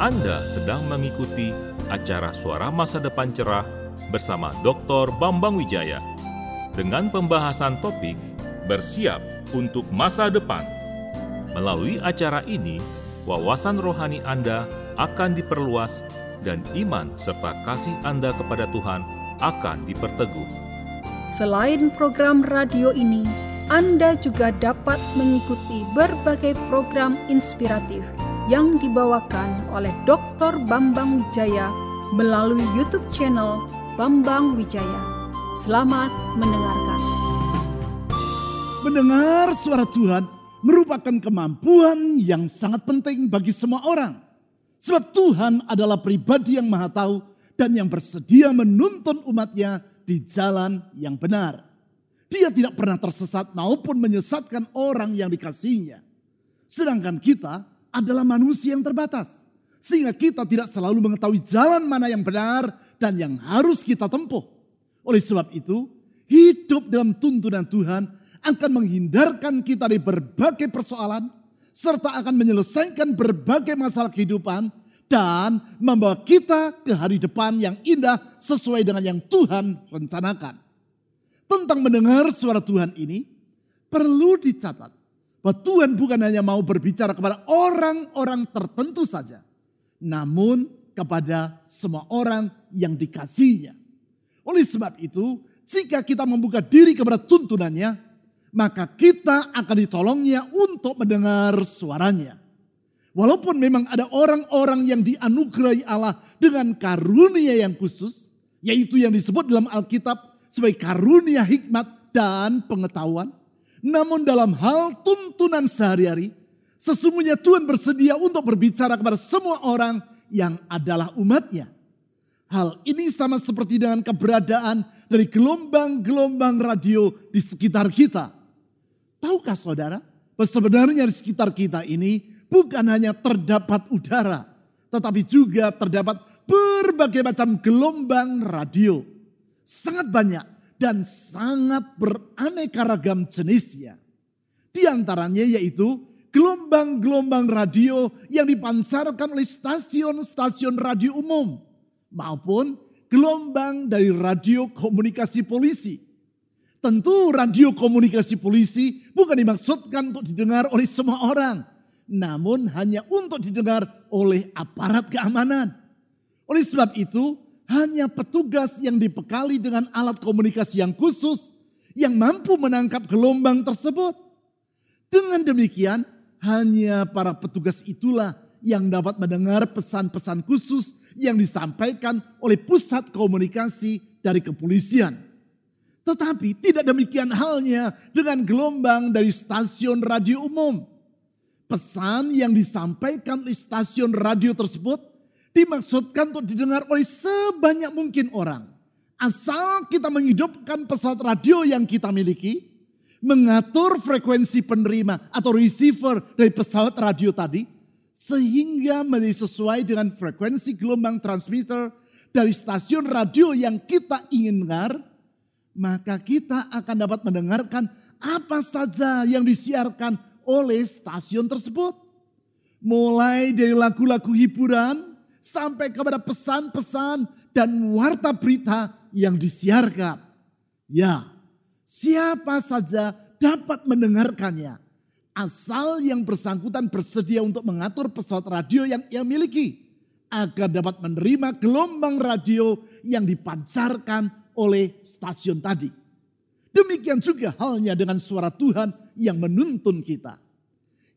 Anda sedang mengikuti acara Suara Masa Depan Cerah bersama Dr. Bambang Wijaya dengan pembahasan topik Bersiap untuk Masa Depan. Melalui acara ini, wawasan rohani Anda akan diperluas dan iman serta kasih Anda kepada Tuhan akan diperteguh. Selain program radio ini, Anda juga dapat mengikuti berbagai program inspiratif yang dibawakan oleh Dr. Bambang Wijaya melalui YouTube channel Bambang Wijaya. Selamat mendengarkan. Mendengar suara Tuhan merupakan kemampuan yang sangat penting bagi semua orang. Sebab Tuhan adalah pribadi yang maha tahu dan yang bersedia menuntun umatnya di jalan yang benar. Dia tidak pernah tersesat maupun menyesatkan orang yang dikasihnya. Sedangkan kita adalah manusia yang terbatas. Sehingga kita tidak selalu mengetahui jalan mana yang benar dan yang harus kita tempuh. Oleh sebab itu, hidup dalam tuntunan Tuhan akan menghindarkan kita dari berbagai persoalan, serta akan menyelesaikan berbagai masalah kehidupan, dan membawa kita ke hari depan yang indah sesuai dengan yang Tuhan rencanakan. Tentang mendengar suara Tuhan ini, perlu dicatat bahwa Tuhan bukan hanya mau berbicara kepada orang-orang tertentu saja, namun kepada semua orang yang dikasihnya. Oleh sebab itu, jika kita membuka diri kepada tuntunannya, maka kita akan ditolongnya untuk mendengar suaranya. Walaupun memang ada orang-orang yang dianugerahi Allah dengan karunia yang khusus, yaitu yang disebut dalam Alkitab sebagai karunia hikmat dan pengetahuan, namun dalam hal tuntunan sehari-hari, sesungguhnya Tuhan bersedia untuk berbicara kepada semua orang yang adalah umatnya. Hal ini sama seperti dengan keberadaan dari gelombang-gelombang radio di sekitar kita. Tahukah saudara, sebenarnya di sekitar kita ini bukan hanya terdapat udara, tetapi juga terdapat berbagai macam gelombang radio. Sangat banyak dan sangat beraneka ragam jenisnya. Di antaranya yaitu gelombang-gelombang radio yang dipancarkan oleh stasiun-stasiun radio umum maupun gelombang dari radio komunikasi polisi. Tentu radio komunikasi polisi bukan dimaksudkan untuk didengar oleh semua orang, namun hanya untuk didengar oleh aparat keamanan. Oleh sebab itu, hanya petugas yang dibekali dengan alat komunikasi yang khusus yang mampu menangkap gelombang tersebut. Dengan demikian, hanya para petugas itulah yang dapat mendengar pesan-pesan khusus yang disampaikan oleh pusat komunikasi dari kepolisian. Tetapi tidak demikian halnya dengan gelombang dari stasiun radio umum. Pesan yang disampaikan oleh stasiun radio tersebut dimaksudkan untuk didengar oleh sebanyak mungkin orang. Asal kita menghidupkan pesawat radio yang kita miliki, mengatur frekuensi penerima atau receiver dari pesawat radio tadi, sehingga menjadi sesuai dengan frekuensi gelombang transmitter dari stasiun radio yang kita ingin dengar, maka kita akan dapat mendengarkan apa saja yang disiarkan oleh stasiun tersebut. Mulai dari lagu-lagu hiburan, sampai kepada pesan-pesan dan warta berita yang disiarkan. Ya, siapa saja dapat mendengarkannya. Asal yang bersangkutan bersedia untuk mengatur pesawat radio yang ia miliki. Agar dapat menerima gelombang radio yang dipancarkan oleh stasiun tadi. Demikian juga halnya dengan suara Tuhan yang menuntun kita.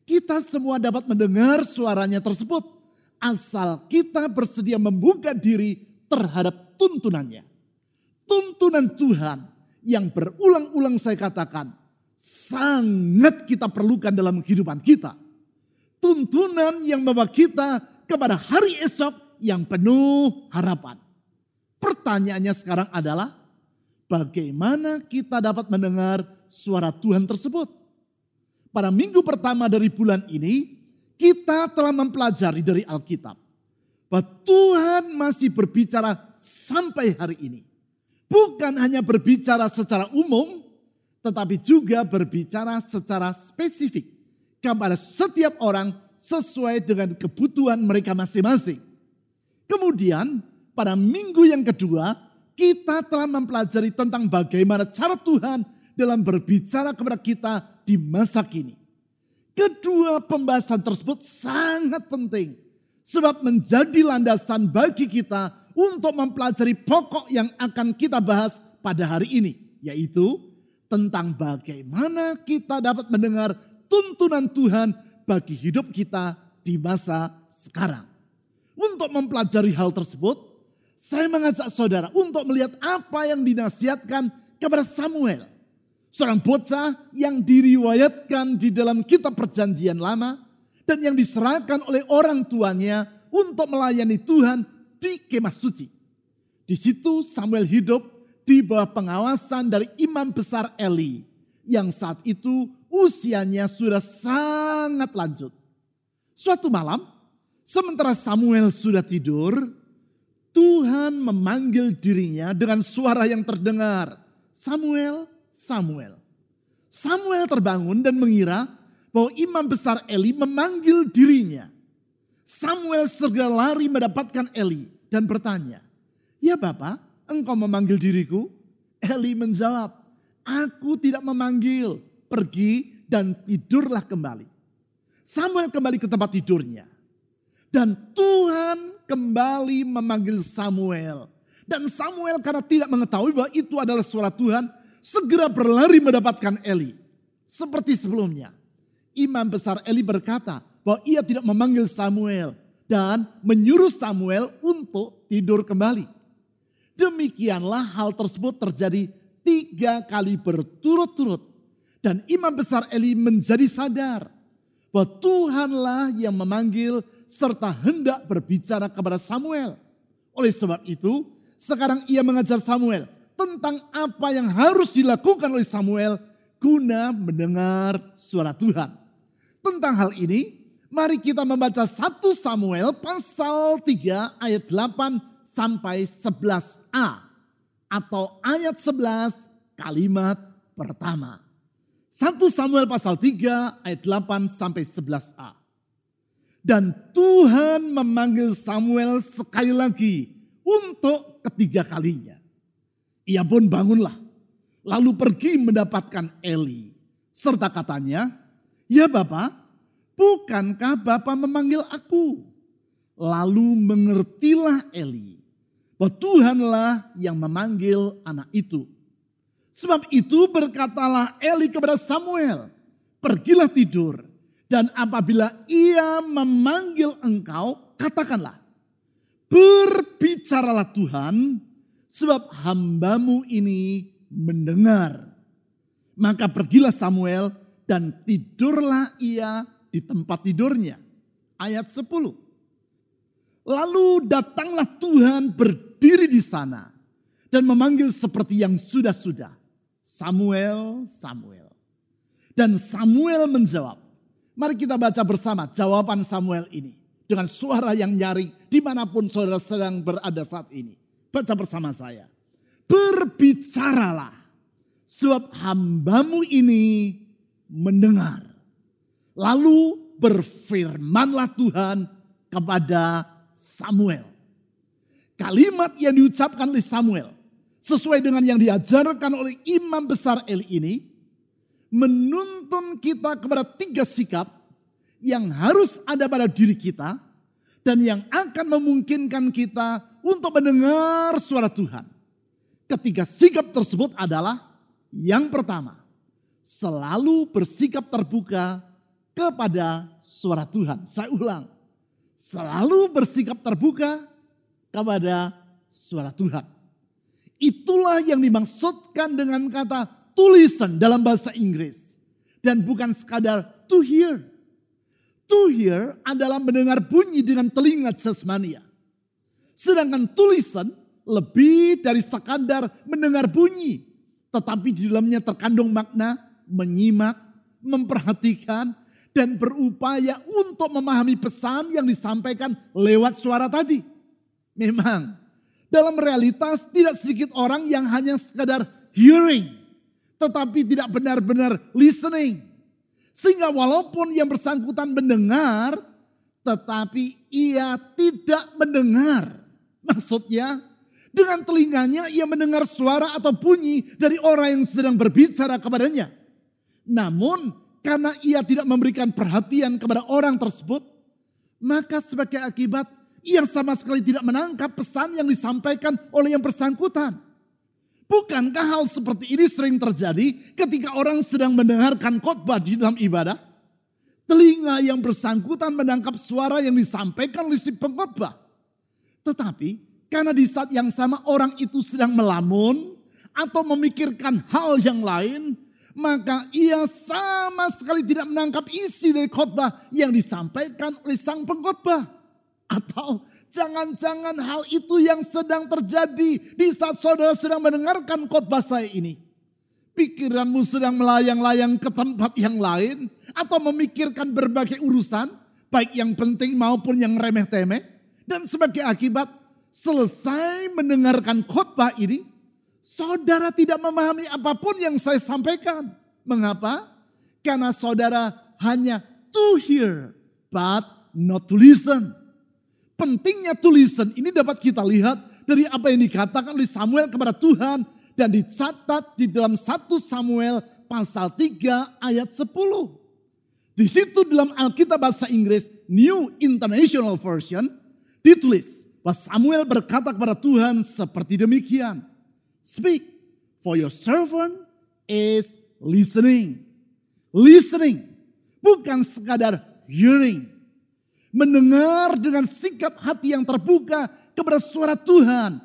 Kita semua dapat mendengar suaranya tersebut asal kita bersedia membuka diri terhadap tuntunannya. Tuntunan Tuhan yang berulang-ulang saya katakan sangat kita perlukan dalam kehidupan kita. Tuntunan yang membawa kita kepada hari esok yang penuh harapan. Pertanyaannya sekarang adalah bagaimana kita dapat mendengar suara Tuhan tersebut? Pada minggu pertama dari bulan ini, kita telah mempelajari dari Alkitab bahwa Tuhan masih berbicara sampai hari ini. Bukan hanya berbicara secara umum, tetapi juga berbicara secara spesifik kepada setiap orang sesuai dengan kebutuhan mereka masing-masing. Kemudian pada minggu yang kedua kita telah mempelajari tentang bagaimana cara Tuhan dalam berbicara kepada kita di masa kini. Kedua pembahasan tersebut sangat penting sebab menjadi landasan bagi kita untuk mempelajari pokok yang akan kita bahas pada hari ini, yaitu tentang bagaimana kita dapat mendengar tuntunan Tuhan bagi hidup kita di masa sekarang. Untuk mempelajari hal tersebut, saya mengajak saudara untuk melihat apa yang dinasihatkan kepada Samuel. Seorang bocah yang diriwayatkan di dalam kitab perjanjian lama dan yang diserahkan oleh orang tuanya untuk melayani Tuhan di kemah suci. Di situ Samuel hidup di bawah pengawasan dari imam besar Eli yang saat itu usianya sudah sangat lanjut. Suatu malam, sementara Samuel sudah tidur, Tuhan memanggil dirinya dengan suara yang terdengar, Samuel, Samuel. Samuel terbangun dan mengira bahwa imam besar Eli memanggil dirinya. Samuel segera lari mendapatkan Eli dan bertanya, Ya Bapak, engkau memanggil diriku? Eli menjawab, Aku tidak memanggil, pergi dan tidurlah kembali. Samuel kembali ke tempat tidurnya. Dan Tuhan kembali memanggil Samuel. Dan Samuel karena tidak mengetahui bahwa itu adalah suara Tuhan, segera berlari mendapatkan Eli. Seperti sebelumnya, imam besar Eli berkata bahwa ia tidak memanggil Samuel dan menyuruh Samuel untuk tidur kembali. Demikianlah hal tersebut terjadi tiga kali berturut-turut dan imam besar Eli menjadi sadar bahwa Tuhanlah yang memanggil serta hendak berbicara kepada Samuel. Oleh sebab itu, sekarang ia mengajar Samuel tentang apa yang harus dilakukan oleh Samuel guna mendengar suara Tuhan. Tentang hal ini, mari kita membaca 1 Samuel pasal 3 ayat 8 sampai 11a atau ayat 11 kalimat pertama. 1 Samuel pasal 3 ayat 8 sampai 11a. Dan Tuhan memanggil Samuel sekali lagi untuk ketiga kalinya. Ia pun bangunlah, lalu pergi mendapatkan Eli. Serta katanya, ya Bapak, bukankah Bapak memanggil aku? Lalu mengertilah Eli bahwa Tuhanlah yang memanggil anak itu. Sebab itu berkatalah Eli kepada Samuel, pergilah tidur. Dan apabila ia memanggil engkau, katakanlah, berbicaralah Tuhan, sebab hambamu ini mendengar. Maka pergilah Samuel dan tidurlah ia di tempat tidurnya. Ayat 10. Lalu datanglah Tuhan berdiri di sana dan memanggil seperti yang sudah-sudah. Samuel, Samuel. Dan Samuel menjawab. Mari kita baca bersama jawaban Samuel ini. Dengan suara yang nyaring di mana pun saudara sedang berada saat ini. Baca bersama saya. Berbicaralah. Sebab hambamu ini mendengar. Lalu berfirmanlah Tuhan kepada Samuel. Kalimat yang diucapkan oleh Samuel sesuai dengan yang diajarkan oleh imam besar Eli ini, menuntun kita kepada tiga sikap yang harus ada pada diri kita dan yang akan memungkinkan kita untuk mendengar suara Tuhan. Ketiga sikap tersebut adalah yang pertama, selalu bersikap terbuka kepada suara Tuhan. Saya ulang, selalu bersikap terbuka kepada suara Tuhan. Itulah yang dimaksudkan dengan kata tulisan dalam bahasa Inggris. Dan bukan sekadar to hear. To hear adalah mendengar bunyi dengan telinga jasmania. Sedangkan tulisan lebih dari sekadar mendengar bunyi. Tetapi di dalamnya terkandung makna menyimak, memperhatikan, dan berupaya untuk memahami pesan yang disampaikan lewat suara tadi. Memang dalam realitas tidak sedikit orang yang hanya sekadar hearing. Tetapi tidak benar-benar listening. Sehingga walaupun yang bersangkutan mendengar, tetapi ia tidak mendengar. Maksudnya, dengan telinganya ia mendengar suara atau bunyi dari orang yang sedang berbicara kepadanya. Namun, karena ia tidak memberikan perhatian kepada orang tersebut, maka sebagai akibat ia sama sekali tidak menangkap pesan yang disampaikan oleh yang bersangkutan. Bukankah hal seperti ini sering terjadi ketika orang sedang mendengarkan khotbah di dalam ibadah? Telinga yang bersangkutan menangkap suara yang disampaikan oleh si pengkhotbah. Tetapi karena di saat yang sama orang itu sedang melamun atau memikirkan hal yang lain, maka ia sama sekali tidak menangkap isi dari khotbah yang disampaikan oleh sang pengkhotbah. Atau Jangan-jangan hal itu yang sedang terjadi di saat saudara sedang mendengarkan khotbah saya ini. Pikiranmu sedang melayang-layang ke tempat yang lain atau memikirkan berbagai urusan, baik yang penting maupun yang remeh-temeh. Dan sebagai akibat, selesai mendengarkan khotbah ini, saudara tidak memahami apa pun yang saya sampaikan. Mengapa? Karena saudara hanya to hear, but not to listen Pentingnya tulisan ini dapat kita lihat dari apa yang dikatakan oleh Samuel kepada Tuhan dan dicatat di dalam 1 Samuel pasal 3 ayat 10. Di situ dalam Alkitab bahasa Inggris New International Version ditulis bahwa Samuel berkata kepada Tuhan seperti demikian. Speak for your servant is listening. Listening bukan sekadar hearing mendengar dengan sikap hati yang terbuka kepada suara Tuhan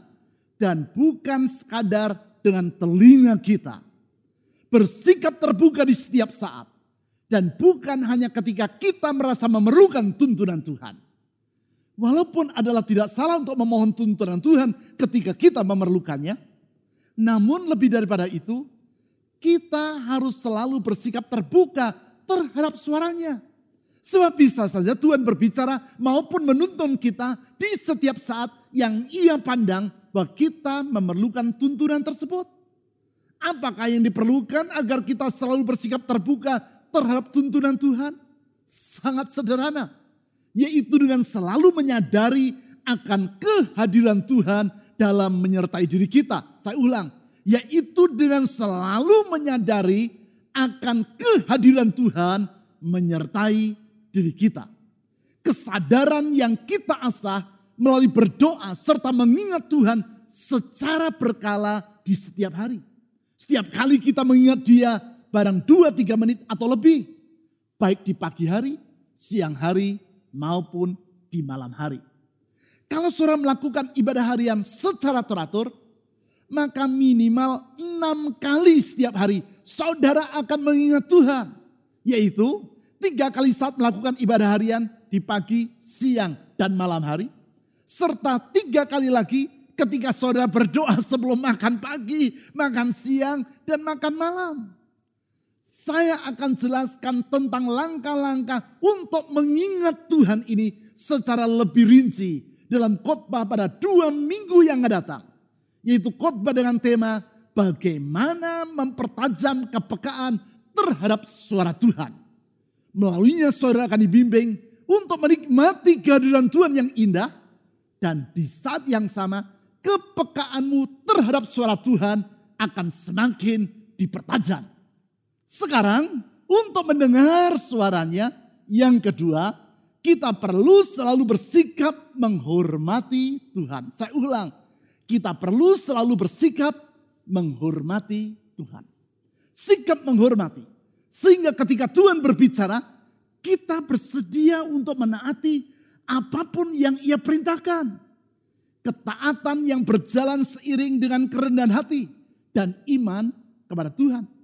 dan bukan sekadar dengan telinga kita. Bersikap terbuka di setiap saat dan bukan hanya ketika kita merasa memerlukan tuntunan Tuhan. Walaupun adalah tidak salah untuk memohon tuntunan Tuhan ketika kita memerlukannya, namun lebih daripada itu, kita harus selalu bersikap terbuka terhadap suaranya. Sebab bisa saja Tuhan berbicara maupun menuntun kita di setiap saat yang ia pandang bahwa kita memerlukan tuntunan tersebut. Apakah yang diperlukan agar kita selalu bersikap terbuka terhadap tuntunan Tuhan? Sangat sederhana. Yaitu dengan selalu menyadari akan kehadiran Tuhan dalam menyertai diri kita. Saya ulang. Yaitu dengan selalu menyadari akan kehadiran Tuhan menyertai diri kita. Kesadaran yang kita asah melalui berdoa serta mengingat Tuhan secara berkala di setiap hari. Setiap kali kita mengingat dia barang dua tiga menit atau lebih. Baik di pagi hari, siang hari, maupun di malam hari. Kalau saudara melakukan ibadah harian secara teratur, maka minimal enam kali setiap hari saudara akan mengingat Tuhan. Yaitu tiga kali saat melakukan ibadah harian di pagi, siang, dan malam hari. Serta tiga kali lagi ketika saudara berdoa sebelum makan pagi, makan siang, dan makan malam. Saya akan jelaskan tentang langkah-langkah untuk mengingat Tuhan ini secara lebih rinci dalam khotbah pada dua minggu yang akan datang. Yaitu khotbah dengan tema bagaimana mempertajam kepekaan terhadap suara Tuhan. Melaluinya saudara akan dibimbing untuk menikmati kehadiran Tuhan yang indah. Dan di saat yang sama kepekaanmu terhadap suara Tuhan akan semakin dipertajam. Sekarang untuk mendengar suaranya yang kedua kita perlu selalu bersikap menghormati Tuhan. Saya ulang, kita perlu selalu bersikap menghormati Tuhan. Sikap menghormati. Sehingga ketika Tuhan berbicara, kita bersedia untuk menaati apa pun yang ia perintahkan. Ketaatan yang berjalan seiring dengan kerendahan hati dan iman kepada Tuhan.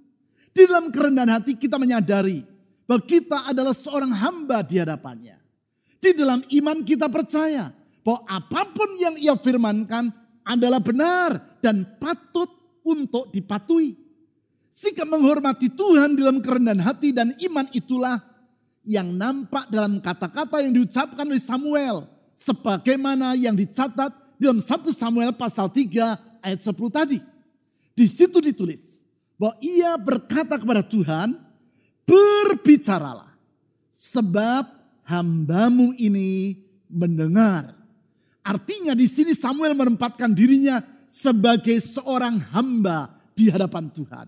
Di dalam kerendahan hati kita menyadari bahwa kita adalah seorang hamba di hadapannya. Di dalam iman kita percaya bahwa apa pun yang ia firmankan adalah benar dan patut untuk dipatuhi. Sikap menghormati Tuhan dalam kerendahan hati dan iman itulah yang nampak dalam kata-kata yang diucapkan oleh Samuel. Sebagaimana yang dicatat dalam 1 Samuel pasal 3 ayat 10 tadi. Di situ ditulis bahwa ia berkata kepada Tuhan, berbicaralah. Sebab hambamu ini mendengar. Artinya di sini Samuel menempatkan dirinya sebagai seorang hamba di hadapan Tuhan.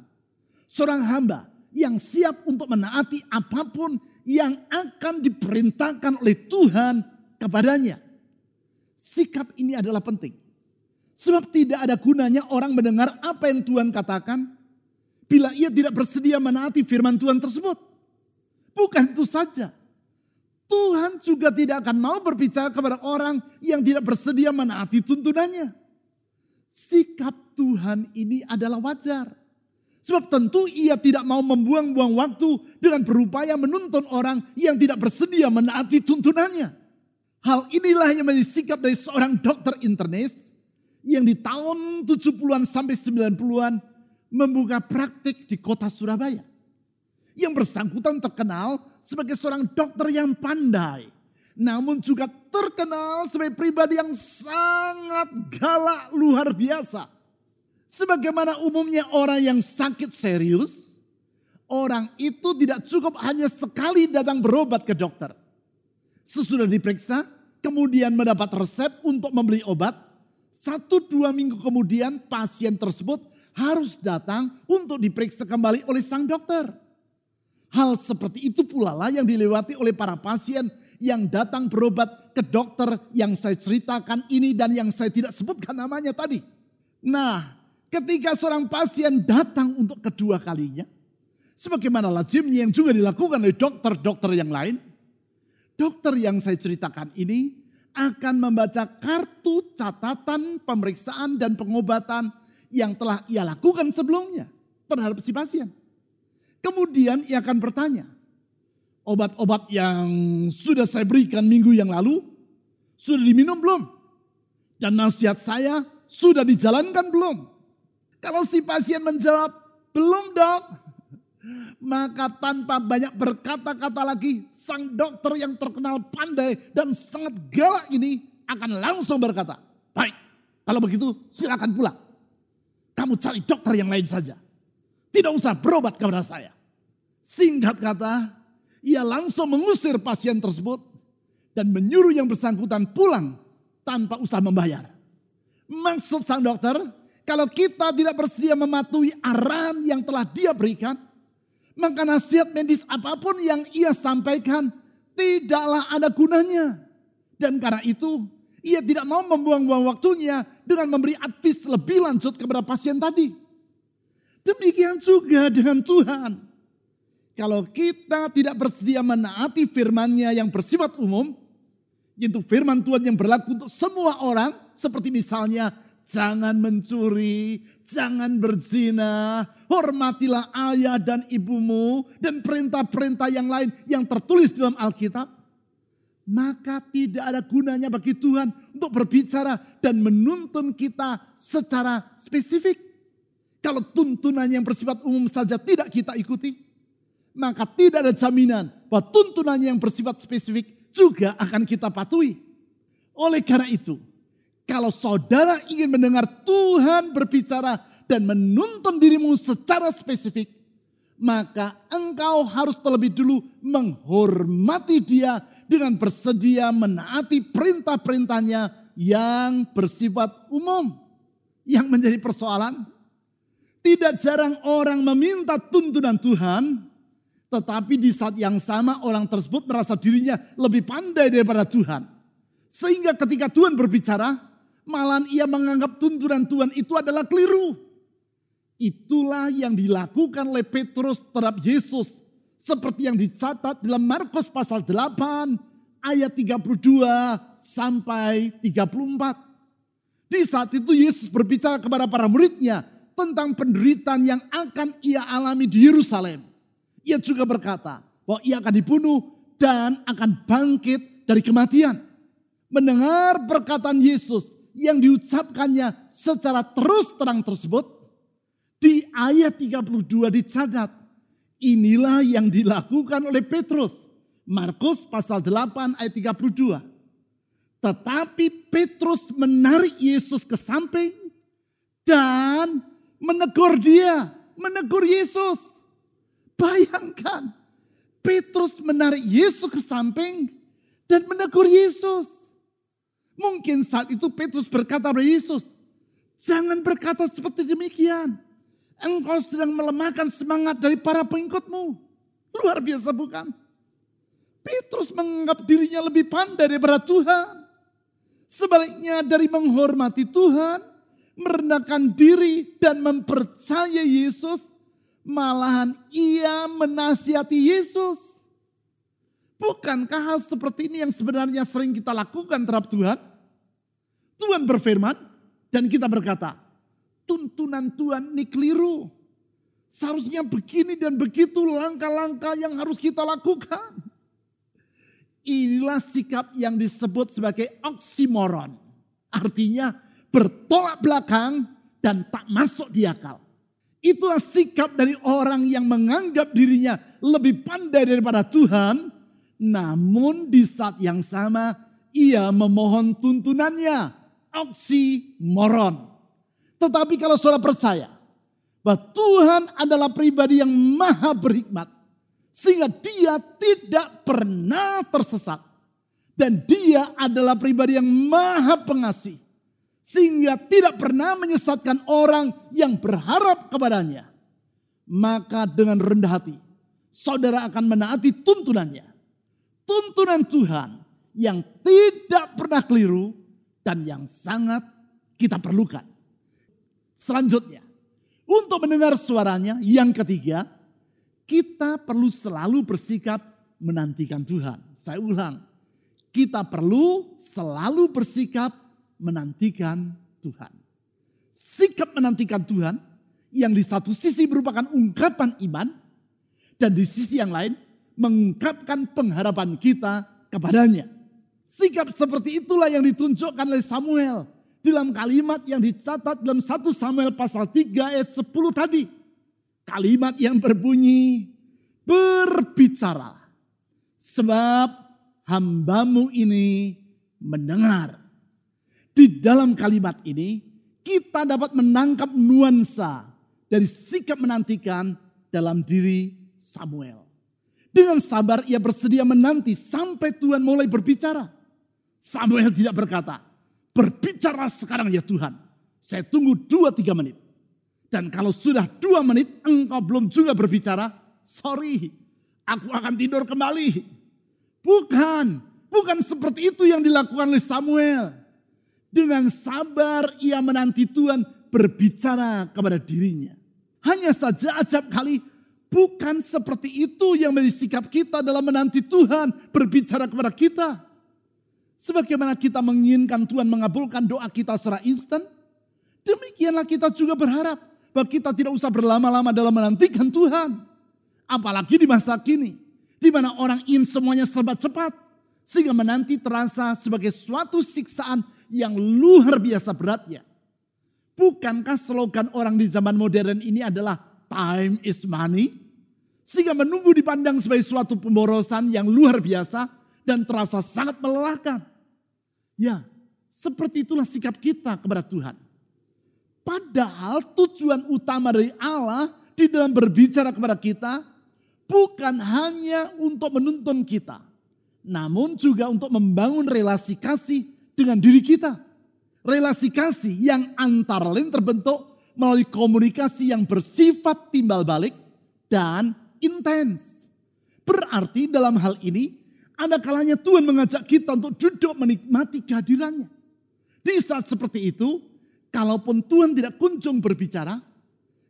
Seorang hamba yang siap untuk menaati apa pun yang akan diperintahkan oleh Tuhan kepadanya. Sikap ini adalah penting. Sebab tidak ada gunanya orang mendengar apa yang Tuhan katakan bila ia tidak bersedia menaati firman Tuhan tersebut. Bukan itu saja. Tuhan juga tidak akan mau berbicara kepada orang yang tidak bersedia menaati tuntunannya. Sikap Tuhan ini adalah wajar. Sebab tentu ia tidak mau membuang-buang waktu dengan berupaya menuntun orang yang tidak bersedia menaati tuntunannya. Hal inilah yang menjadi sikap dari seorang dokter internis yang di tahun 70-an sampai 90-an membuka praktik di kota Surabaya. Yang bersangkutan terkenal sebagai seorang dokter yang pandai. Namun juga terkenal sebagai pribadi yang sangat galak luar biasa. Sebagaimana umumnya orang yang sakit serius, orang itu tidak cukup hanya sekali datang berobat ke dokter. Sesudah diperiksa, kemudian mendapat resep untuk membeli obat, satu dua minggu kemudian pasien tersebut harus datang untuk diperiksa kembali oleh sang dokter. Hal seperti itu pula lah yang dilewati oleh para pasien yang datang berobat ke dokter yang saya ceritakan ini dan yang saya tidak sebutkan namanya tadi. Nah, ketika seorang pasien datang untuk kedua kalinya, sebagaimana lazimnya yang juga dilakukan oleh dokter-dokter yang lain, dokter yang saya ceritakan ini akan membaca kartu catatan pemeriksaan dan pengobatan yang telah ia lakukan sebelumnya terhadap si pasien. Kemudian ia akan bertanya, obat-obat yang sudah saya berikan minggu yang lalu, sudah diminum belum? Dan nasihat saya sudah dijalankan belum? Kalau si pasien menjawab, belum dok. Maka tanpa banyak berkata-kata lagi, sang dokter yang terkenal pandai dan sangat galak ini akan langsung berkata, baik, kalau begitu silakan pulang. Kamu cari dokter yang lain saja. Tidak usah berobat kepada saya. Singkat kata, ia langsung mengusir pasien tersebut dan menyuruh yang bersangkutan pulang tanpa usah membayar. Maksud sang dokter, kalau kita tidak bersedia mematuhi arahan yang telah dia berikan, maka nasihat medis apa pun yang ia sampaikan tidaklah ada gunanya. Dan karena itu, ia tidak mau membuang-buang waktunya dengan memberi advis lebih lanjut kepada pasien tadi. Demikian juga dengan Tuhan. Kalau kita tidak bersedia menaati firman-Nya yang bersifat umum, yaitu firman Tuhan yang berlaku untuk semua orang, seperti misalnya jangan mencuri, jangan berzina, hormatilah ayah dan ibumu, dan perintah-perintah yang lain yang tertulis dalam Alkitab, maka tidak ada gunanya bagi Tuhan untuk berbicara dan menuntun kita secara spesifik. Kalau tuntunan yang bersifat umum saja tidak kita ikuti, maka tidak ada jaminan bahwa tuntunan yang bersifat spesifik juga akan kita patuhi. Oleh karena itu, kalau saudara ingin mendengar Tuhan berbicara dan menuntun dirimu secara spesifik, maka engkau harus terlebih dulu menghormati dia dengan bersedia menaati perintah-perintahnya yang bersifat umum. Yang menjadi persoalan, tidak jarang orang meminta tuntunan Tuhan, tetapi di saat yang sama orang tersebut merasa dirinya lebih pandai daripada Tuhan. Sehingga ketika Tuhan berbicara, malah ia menganggap tuntunan Tuhan itu adalah keliru. Itulah yang dilakukan oleh Petrus terhadap Yesus. Seperti yang dicatat dalam Markus pasal 8 ayat 32 sampai 34. Di saat itu Yesus berbicara kepada para muridnya tentang penderitaan yang akan ia alami di Yerusalem. Ia juga berkata bahwa ia akan dibunuh dan akan bangkit dari kematian. Mendengar perkataan Yesus yang diucapkannya secara terus terang tersebut, di ayat 32 dicatat, inilah yang dilakukan oleh Petrus. Markus pasal 8 ayat 32. Tetapi Petrus menarik Yesus ke samping dan menegur dia, menegur Yesus. Bayangkan, Petrus menarik Yesus ke samping dan menegur Yesus. Mungkin saat itu Petrus berkata kepada Yesus, jangan berkata seperti demikian. Engkau sedang melemahkan semangat dari para pengikutmu. Luar biasa bukan? Petrus menganggap dirinya lebih pandai daripada Tuhan. Sebaliknya dari menghormati Tuhan, merendahkan diri dan mempercayai Yesus, malahan ia menasihati Yesus. Bukankah hal seperti ini yang sebenarnya sering kita lakukan terhadap Tuhan? Tuhan berfirman dan kita berkata, tuntunan Tuhan ini keliru. Seharusnya begini dan begitu langkah-langkah yang harus kita lakukan. Inilah sikap yang disebut sebagai oksimoron. Artinya bertolak belakang dan tak masuk di akal. Itulah sikap dari orang yang menganggap dirinya lebih pandai daripada Tuhan, namun di saat yang sama ia memohon tuntunannya, oksimoron. Tetapi kalau saudara percaya bahwa Tuhan adalah pribadi yang maha berhikmat, sehingga dia tidak pernah tersesat. Dan dia adalah pribadi yang maha pengasih sehingga tidak pernah menyesatkan orang yang berharap kepadanya. Maka dengan rendah hati, saudara akan menaati tuntunannya. Tuntunan Tuhan yang tidak pernah keliru dan yang sangat kita perlukan. Selanjutnya, untuk mendengar suaranya yang ketiga, kita perlu selalu bersikap menantikan Tuhan. Saya ulang, kita perlu selalu bersikap menantikan Tuhan. Sikap menantikan Tuhan yang di satu sisi merupakan ungkapan iman dan di sisi yang lain mengungkapkan pengharapan kita kepadanya. Sikap seperti itulah yang ditunjukkan oleh Samuel dalam kalimat yang dicatat dalam 1 Samuel pasal 3 ayat 10 tadi. Kalimat yang berbunyi, berbicara sebab hambamu ini mendengar. Di dalam kalimat ini kita dapat menangkap nuansa dari sikap menantikan dalam diri Samuel. Dengan sabar ia bersedia menanti sampai Tuhan mulai berbicara. Samuel tidak berkata, berbicara sekarang ya Tuhan. Saya tunggu dua tiga menit. Dan kalau sudah dua menit engkau belum juga berbicara, sorry, aku akan tidur kembali. Bukan, bukan seperti itu yang dilakukan oleh Samuel. Dengan sabar ia menanti Tuhan berbicara kepada dirinya. Hanya saja acap kali bukan seperti itu yang menjadi sikap kita dalam menanti Tuhan berbicara kepada kita. Sebagaimana kita menginginkan Tuhan mengabulkan doa kita secara instan, demikianlah kita juga berharap bahwa kita tidak usah berlama-lama dalam menantikan Tuhan. Apalagi di masa kini, di mana orang ingin semuanya serba cepat, sehingga menanti terasa sebagai suatu siksaan yang luar biasa beratnya. Bukankah slogan orang di zaman modern ini adalah time is money? Sehingga menunggu dipandang sebagai suatu pemborosan yang luar biasa dan terasa sangat melelahkan. Ya, seperti itulah sikap kita kepada Tuhan. Padahal tujuan utama dari Allah di dalam berbicara kepada kita bukan hanya untuk menuntun kita, namun juga untuk membangun relasi kasih dengan diri kita. Relasi kasih yang antara lain terbentuk melalui komunikasi yang bersifat timbal balik dan intens. Berarti dalam hal ini ada kalanya Tuhan mengajak kita untuk duduk menikmati kehadirannya. Di saat seperti itu, kalaupun Tuhan tidak kunjung berbicara,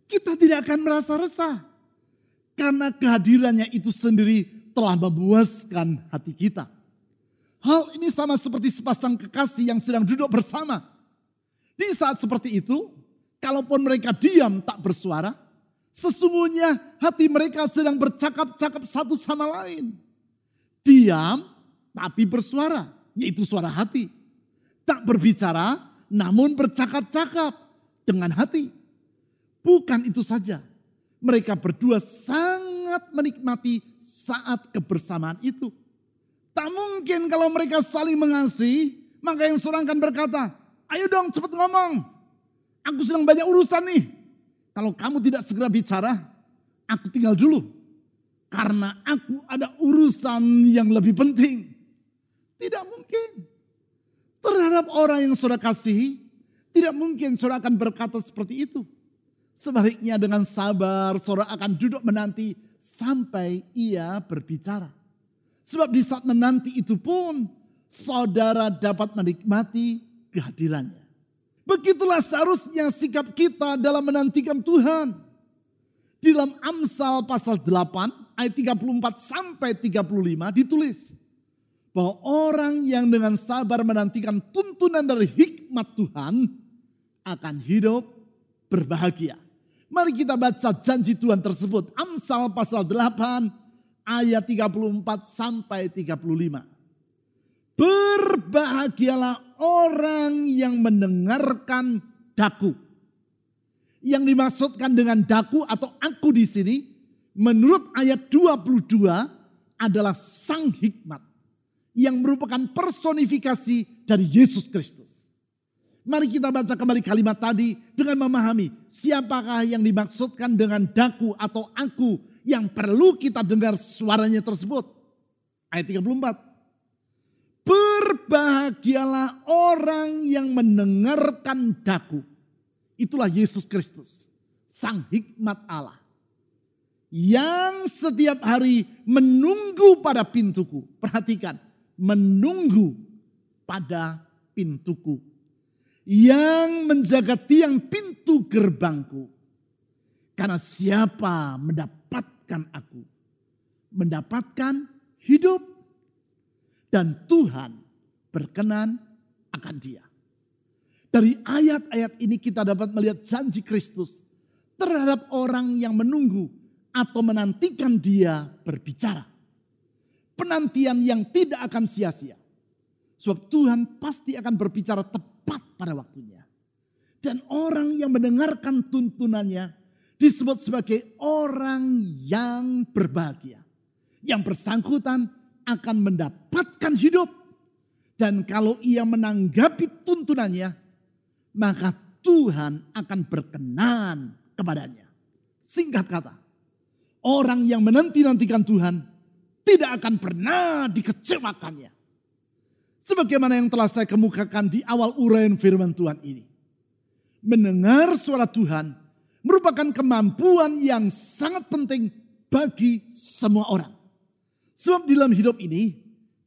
kita tidak akan merasa resah. Karena kehadirannya itu sendiri telah memuaskan hati kita. Hal ini sama seperti sepasang kekasih yang sedang duduk bersama. Di saat seperti itu, kalaupun mereka diam tak bersuara, sesungguhnya hati mereka sedang bercakap-cakap satu sama lain. Diam tapi bersuara, yaitu suara hati. Tak berbicara, namun bercakap-cakap dengan hati. Bukan itu saja, mereka berdua sangat menikmati saat kebersamaan itu. Tak mungkin kalau mereka saling mengasihi, maka yang seorang akan berkata, ayo dong cepat ngomong. Aku sedang banyak urusan nih. Kalau kamu tidak segera bicara, aku tinggal dulu. Karena aku ada urusan yang lebih penting. Tidak mungkin. Terhadap orang yang saudara kasihi, tidak mungkin saudara akan berkata seperti itu. Sebaliknya dengan sabar saudara akan duduk menanti sampai ia berbicara. Sebab di saat menanti itu pun saudara dapat menikmati kehadirannya. Begitulah seharusnya sikap kita dalam menantikan Tuhan. Di dalam Amsal pasal 8 ayat 34 sampai 35 ditulis bahwa orang yang dengan sabar menantikan tuntunan dari hikmat Tuhan akan hidup berbahagia. Mari kita baca janji Tuhan tersebut. Amsal pasal 8 ayat 34 sampai 35. Berbahagialah orang yang mendengarkan daku. Yang dimaksudkan dengan daku atau aku di sini menurut ayat 22 adalah sang hikmat yang merupakan personifikasi dari Yesus Kristus. Mari kita baca kembali kalimat tadi dengan memahami siapakah yang dimaksudkan dengan daku atau aku yang perlu kita dengar suaranya tersebut. Ayat 34. Berbahagialah orang yang mendengarkan daku. Itulah Yesus Kristus, sang hikmat Allah yang setiap hari menunggu pada pintuku. Perhatikan, menunggu pada pintuku. Yang menjaga tiang pintu gerbangku. Karena siapa mendapatkan aku? Mendapatkan hidup. Dan Tuhan berkenan akan dia. Dari ayat-ayat ini kita dapat melihat janji Kristus terhadap orang yang menunggu atau menantikan dia berbicara penantian yang tidak akan sia-sia. Sebab Tuhan pasti akan berbicara tepat pada waktunya. Dan orang yang mendengarkan tuntunannya disebut sebagai orang yang berbahagia. Yang bersangkutan akan mendapatkan hidup. Dan kalau ia menanggapi tuntunannya, maka Tuhan akan berkenan kepadanya. Singkat kata, orang yang menanti-nantikan Tuhan tidak akan pernah dikecewakannya. Sebagaimana yang telah saya kemukakan di awal uraian firman Tuhan ini. Mendengar suara Tuhan merupakan kemampuan yang sangat penting bagi semua orang. Sebab dalam hidup ini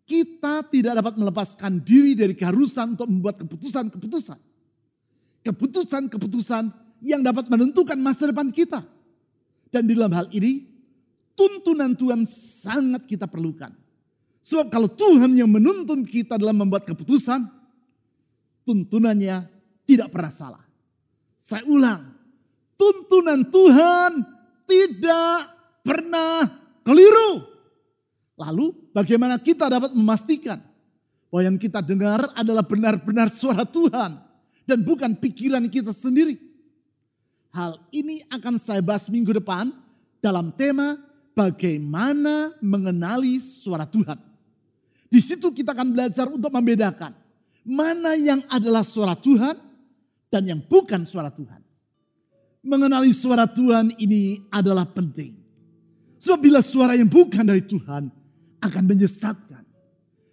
kita tidak dapat melepaskan diri dari keharusan untuk membuat keputusan-keputusan. Keputusan-keputusan yang dapat menentukan masa depan kita. Dan di dalam hal ini tuntunan Tuhan sangat kita perlukan. Sebab kalau Tuhan yang menuntun kita dalam membuat keputusan, tuntunannya tidak pernah salah. Saya ulang, tuntunan Tuhan tidak pernah keliru. Lalu bagaimana kita dapat memastikan bahwa yang kita dengar adalah benar-benar suara Tuhan dan bukan pikiran kita sendiri. Hal ini akan saya bahas minggu depan dalam tema bagaimana mengenali suara Tuhan. Di situ kita akan belajar untuk membedakan mana yang adalah suara Tuhan dan yang bukan suara Tuhan. Mengenali suara Tuhan ini adalah penting. Sebab bila suara yang bukan dari Tuhan akan menyesatkan,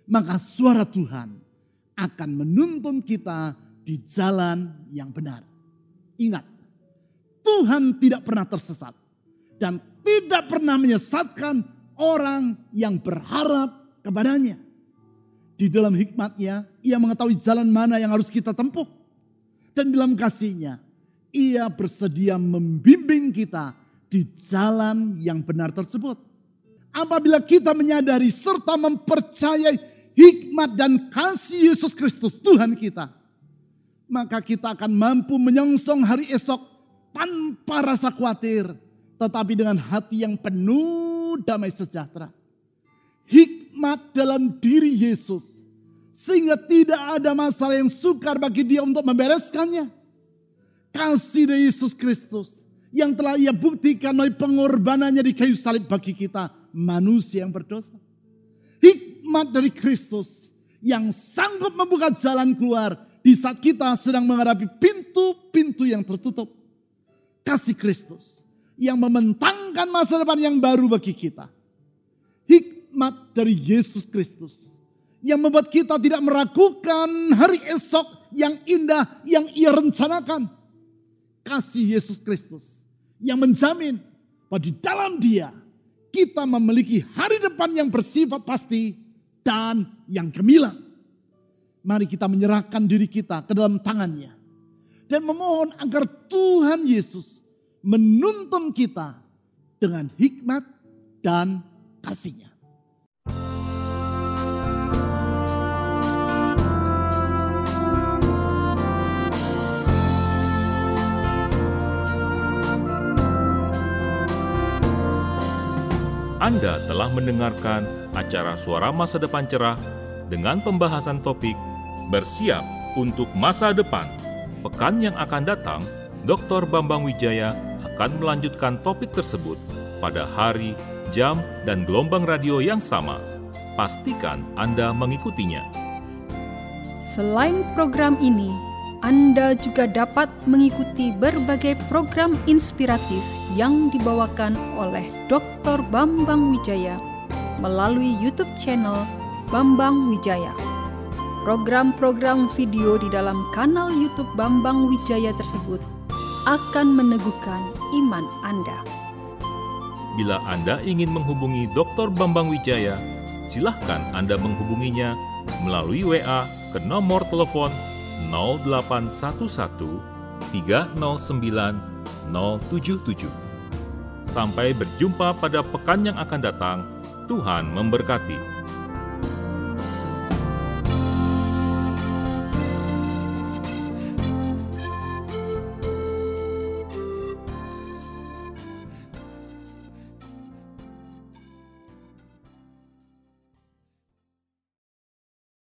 maka suara Tuhan akan menuntun kita di jalan yang benar. Ingat, Tuhan tidak pernah tersesat dan tidak pernah menyesatkan orang yang berharap kepadanya. Di dalam hikmatnya, ia mengetahui jalan mana yang harus kita tempuh. Dan dalam kasihnya, ia bersedia membimbing kita di jalan yang benar tersebut. Apabila kita menyadari serta mempercayai hikmat dan kasih Yesus Kristus Tuhan kita. Maka kita akan mampu menyongsong hari esok tanpa rasa khawatir tetapi dengan hati yang penuh damai sejahtera. Hikmat dalam diri Yesus, sehingga tidak ada masalah yang sukar bagi dia untuk membereskannya. Kasih dari Yesus Kristus yang telah ia buktikan melalui pengorbanannya di kayu salib bagi kita, manusia yang berdosa. Hikmat dari Kristus yang sanggup membuka jalan keluar di saat kita sedang menghadapi pintu-pintu yang tertutup. Kasih Kristus yang mementangkan masa depan yang baru bagi kita. Hikmat dari Yesus Kristus yang membuat kita tidak meragukan hari esok yang indah yang ia rencanakan. Kasih Yesus Kristus yang menjamin bahwa di dalam dia kita memiliki hari depan yang bersifat pasti dan yang gemilang. Mari kita menyerahkan diri kita ke dalam tangannya. Dan memohon agar Tuhan Yesus menuntun kita dengan hikmat dan kasihnya. Anda telah mendengarkan acara Suara Masa Depan Cerah dengan pembahasan topik Bersiap untuk Masa Depan. Pekan yang akan datang, Dr. Bambang Wijaya akan melanjutkan topik tersebut pada hari, jam, dan gelombang radio yang sama. Pastikan Anda mengikutinya. Selain program ini, Anda juga dapat mengikuti berbagai program inspiratif yang dibawakan oleh Dr. Bambang Wijaya melalui YouTube channel Bambang Wijaya. Program-program video di dalam kanal YouTube Bambang Wijaya tersebut akan meneguhkan iman Anda. Bila Anda ingin menghubungi Dr. Bambang Wijaya, silahkan Anda menghubunginya melalui WA ke nomor telepon 0811 309 077. Sampai berjumpa pada pekan yang akan datang. Tuhan memberkati.